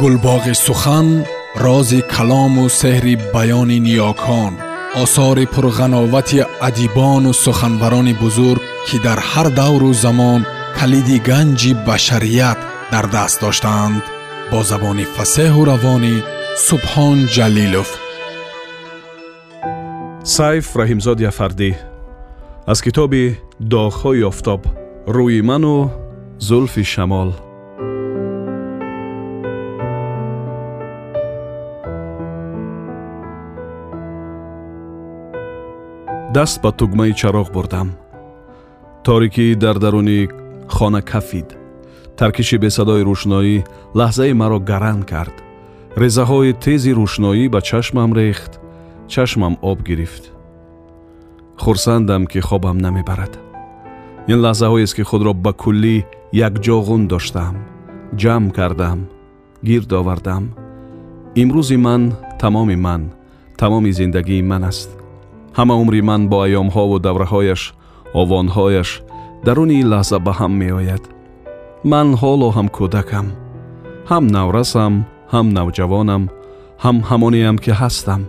гулбоғи сухан рози калому сеҳри баёни ниёкон осори пурғановати адибону суханбарони бузург ки дар ҳар давру замон калиди ганҷи башарият дар даст доштаанд бо забони фасеҳу равонӣ субҳон ҷалилов. Сайф раҳимзод яфардӣ. Аз китоби доғҳои офтоб рӯи ману зулфи шамол даст ба тугмаи чароғ бурдам торикӣ дар даруни хона кафид таркиши бесадои рӯшноӣ лаҳзаи маро гаран кард резаҳои тези рӯшноӣ ба чашмам рехт чашмам об гирифт хурсандам ки хобам намебарад ин лаҳзаҳоест ки худро ба куллӣ якҷоғун доштаам ҷамъ кардам гирд овардам имрӯзи ман тамоми ман тамоми зиндагии ман аст ҳама умри ман бо айёмҳову давраҳояш овонҳояш даруни ин лаҳза ба ҳам меояд. Ман ҳоло ҳам кӯдакам. Ҳам наврасам ҳам навҷавонам ҳам ҳамонеам ки ҳастам.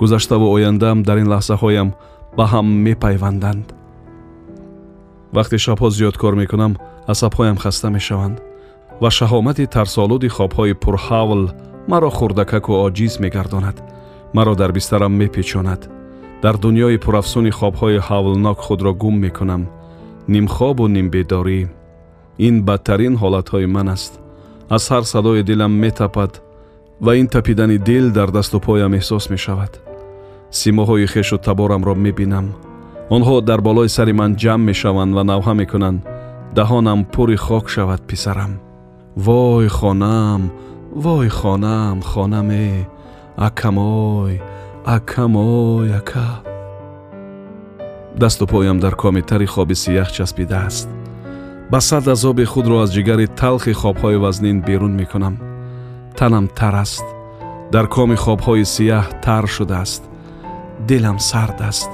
Гузаштаву ояндаам дар ин лаҳзаҳоям ба ҳам мепайванданд. Вақте шабҳо зиёд кор мекунам асабҳоям хаста мешаванд ва шаҳомати тарсолуди хобҳои пурҳавл маро хурдакаку оҷиз мегардонад маро дар бистарам мепечонад дар дуньёи пурафсуни хобҳои ҳавлнок худро гум мекунам. Нимхобу нимбедорӣ. Ин бадтарин ҳолатҳои ман аст. Аз ҳар садои дилам метапад ва ин тапидани дил дар дасту поям эҳсос мешавад. Симоҳои хешу таборамро мебинам. Онҳо дар болои сари ман ҷамъ мешаванд ва навҳа мекунанд. Даҳонам пури хок шавад писарам. Вой хонам! Вой хонам! Хонаме акамой акамой ака дасту поям дар коми тари хоби сиях часпидааст ба сад азоби худро аз ҷигари талхи хобҳои вазнин берун мекунам танам тар аст дар коми хобҳои сияҳ тар шудааст дилам сард аст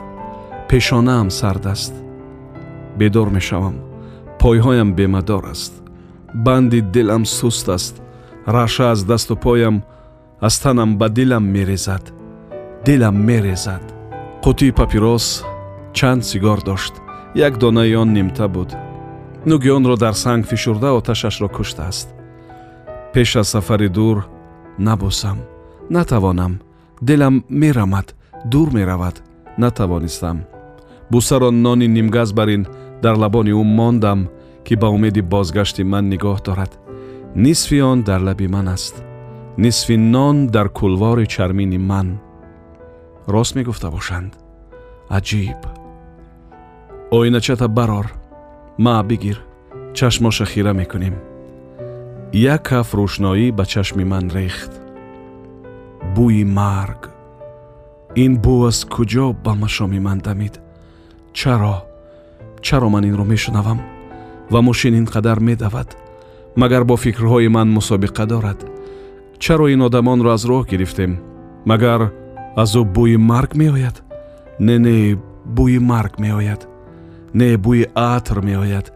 пешонаам сард аст бедор мешавам пойҳоям бемадор аст банди дилам суст аст раша аз дасту поям аз танам ба дилам мерезад дилам мерезад қутии папирос чанд сигор дошт як донаи он нимта буд нуги онро дар санг фишурда оташашро куштааст пеш аз сафари дур набусам натавонам дилам мерамад дур меравад натавонистам бусаро нони нимгаз бар ин дар лабони ӯ мондам ки ба умеди бозгашти ман нигоҳ дорад нисфи он дар лаби ман аст нисфи нон дар кулвори чармини ман рост мегуфта бошанд. Аҷиб. Оиначата барор. Ма бигир. Чашмоша хира мекунем. Як каф рӯшноӣ ба чашми ман рехт. Бӯи марг. Ин бӯ аз куҷо ба машоми ман дамид? Чаро? Чаро ман инро мешунавам? Ва мошин ин қадар медавад? Магар бо фикрҳои ман мусобиқа дорад? Чаро ин одамонро аз роҳ гирифтем? Магар аз ӯ бӯи марг меояд. Не не бӯи марг меояд. Не бӯи атр меояд.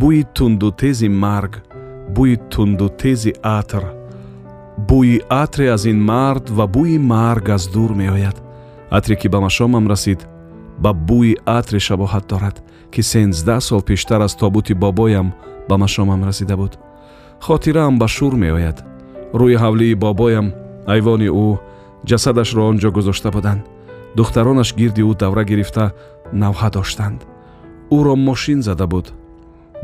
Бӯи тунду тези марг бӯи тунду тези атр. Бӯи атре аз ин мард ва бӯи марг аз дур меояд. Атре ки ба машомам расид ба бӯи атре шабоҳат дорад ки сенздаҳ сол пештар аз тобути бобоям ба машомам расида буд. Хотираам ба шур меояд. Рӯи ҳавлии бобоям айвони ӯ ҷасадашро он ҷо гузошта буданд. Духтаронаш гирди ӯ давра гирифта навҳа доштанд. Ӯро мошин зада буд.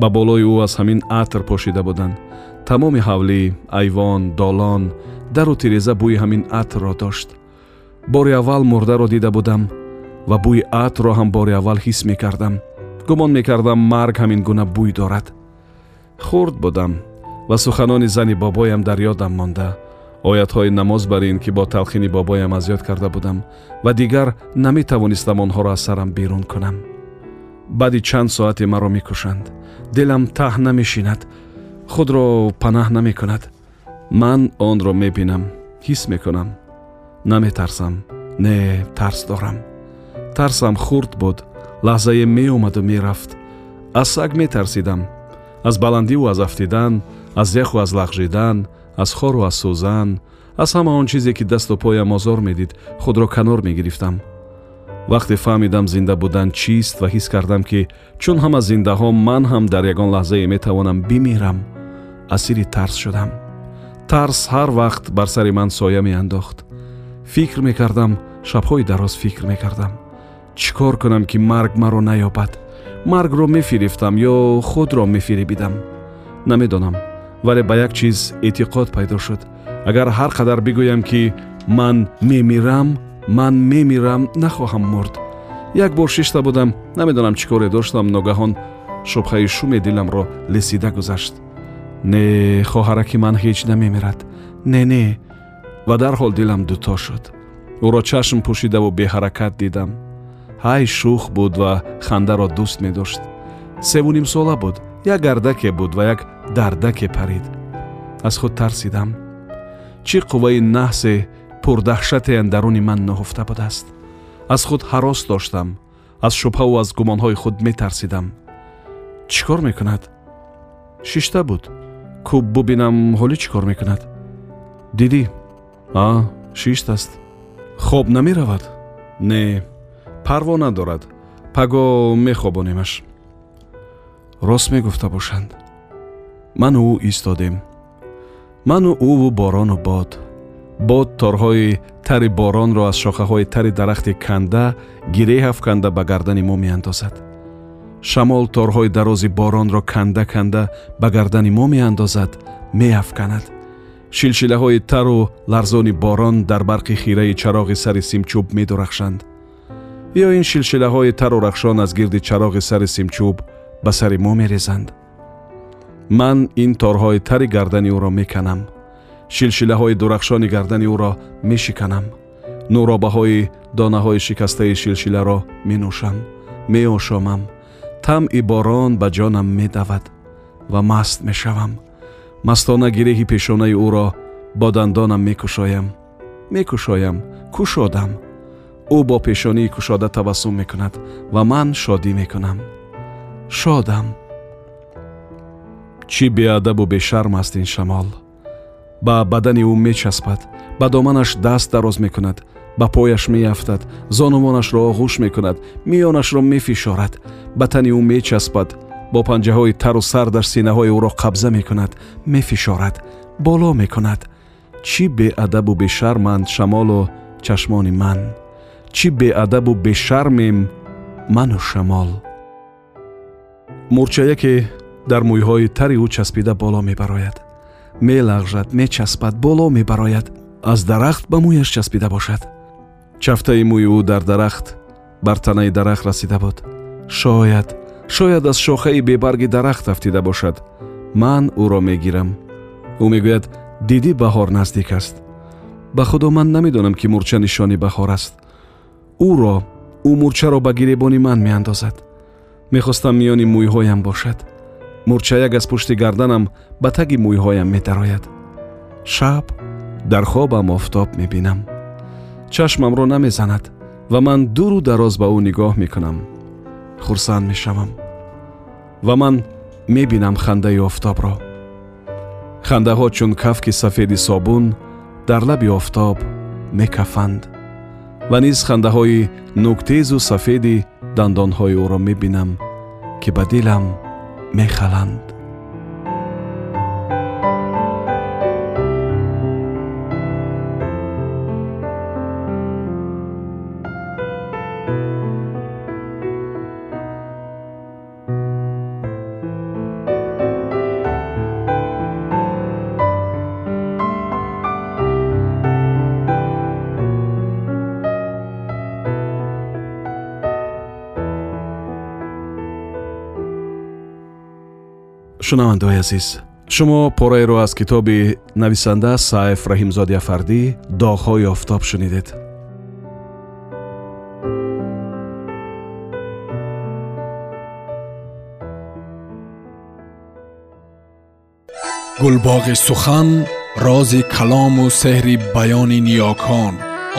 Ба болои ӯ аз ҳамин атр пошида буданд. Тамоми ҳавлӣ айвон долон дару тиреза бӯи ҳамин атрро дошт. Бори аввал мурдаро дида будам ва бӯи атрро ҳам бори аввал ҳис мекардам. Гумон мекардам марг ҳамин гуна бӯй дорад. Хурд будам ва суханони зани бобоям дар ёдам монда оятҳои намоз бар ин ки бо талхини бобоям аз ёд карда будам ва дигар наметавонистам онҳоро аз сарам берун кунам. Баъди чанд соате маро мекушанд. Дилам таҳ намешинад. Худро панаҳ намекунад. Ман онро мебинам. Ҳис мекунам. Наметарсам. Не тарс дорам. Тарсам хурд буд. Лаҳзае меомаду мерафт. Аз саг метарсидам. Аз баландиву аз афтидан аз яху аз лағжидан аз хору аз сӯзан аз ҳама он чизе ки дасту поям озор медид худро канор мегирифтам вақте фаҳмидам зинда будан чист ва ҳис кардам ки чун ҳама зиндаҳо ман ҳам дар ягон лаҳзае метавонам бимирам асири тарс шудам тарс ҳар вақт бар сари ман соя меандохт фикр мекардам шабҳои дароз фикр мекардам чӣ кор кунам ки марг маро наёбад маргро мефирифтам ё худро мефиребидам намедонам вале ба як чиз эътиқод пайдо шуд. Агар ҳар қадар бигӯям ки ман мемирам ман мемирам нахоҳам мурд. Як бор шишта будам намедонам чӣ коре доштам ногаҳон шубҳаи шуме диламро лесида гузашт. Не хоҳараки ман ҳеҷ намемирад. Не не. Ва дарҳол дилам дуто шуд. Ӯро чашм пӯшидаву беҳаракат дидам. Ҳай шух буд ва хандаро дӯст медошт. Севунимсола буд як гардаке буд ва як дардаке парид аз худ тарсидам чӣ қувваи наҳсе пурдаҳшате андаруни ман ноҳуфта будааст? Аз худ ҳарос доштам аз шубҳаву аз гумонҳои худ метарсидам. Чӣ кор мекунад? Шишта буд. Кӯ бубинам ҳолӣ чӣ кор мекунад? Дидӣ? А шишт аст хоб намеравад? Не парво надорад. Паго мехобонемаш рост мегуфта бошанд. Ману ӯ истодем. Ману ӯву борону бод. Бод торҳои тари боронро аз шохаҳои тари дарахти канда гиреҳ афканда ба гардани мо меандозад. Шамол торҳои дарози боронро канда канда ба гардани мо меандозад меафканад. Шилшилаҳои тару ларзони борон дар барқи хираи чароғи сари симчӯб медурахшанд. Ё ин шилшилаҳои тару рахшон аз гирди чароғи сари симчӯб ба сари мо мерезанд. Ман ин торҳои тари гардани ӯро меканам. Шилшилаҳои дурахшони гардани ӯро мешиканам. Нуробаҳои донаҳои шикастаи шилшиларо менӯшам меошомам. Тамъи борон ба ҷонам медавад ва маст мешавам. Мастона гиреҳи пешонаи ӯро бо дандонам мекушоям. Мекушоям кушодам. Ӯ бо пешонии кушода табассум мекунад ва ман шодӣ мекунам шодам. Чӣ беадабу бешарм аст ин шамол? Ба бадани ӯ мечаспад ба доманаш даст дароз мекунад ба пояш меафтад зонумонашро оғӯш мекунад миёнашро мефишорад. Ба тани ӯ мечаспад бо панҷаҳои тару сардаш синаҳои ӯро қабза мекунад мефишорад боло мекунад. Чӣ беадабу бешарманд шамолу чашмони ман? Чӣ беадабу бешармем ману шамол мурчаяке дар мӯйҳои тари ӯ часпида боло мебарояд. Мелағжад мечаспад боло мебарояд. Аз дарахт ба мӯяш часпида бошад. Чафтаи мӯи ӯ дар дарахт бар танаи дарахт расида буд. Шояд шояд аз шохаи бебарги дарахт афтида бошад. Ман ӯро мегирам. Ӯ мегӯяд дидӣ баҳор наздик аст. Ба худо ман намедонам ки мурча нишони баҳор аст. Ӯро ӯ мурчаро ба гиребони ман меандозад мехостам миёни мӯйҳоям бошад мурчаяк аз пушти гарданам ба таги мӯйҳоям медарояд шаб дар хобам офтоб мебинам чашмамро намезанад ва ман дуру дароз ба ӯ нигоҳ мекунам хурсанд мешавам ва ман мебинам хандаи офтобро хандаҳо чун кафки сафеди собун дар лаби офтоб мекафанд ва низ хандаҳои нуктезу сафеди дандонҳои ӯро мебинам ки ба дилам мехаланд шунавандаои азиз. Шумо пораеро аз китоби нависанда сайф раҳимзоди афардӣ доғҳои офтоб шунидед. Гулбоғи сухан рози калому сеҳри баёни ниёкон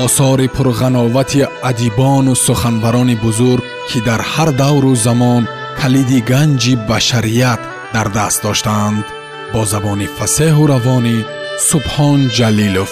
осори пурғановати адибону суханбарони бузург ки дар ҳар давру замон калиди ганҷи башарият дар даст доштаанд бо забони фасеҳу равонӣ субҳон ҷалилов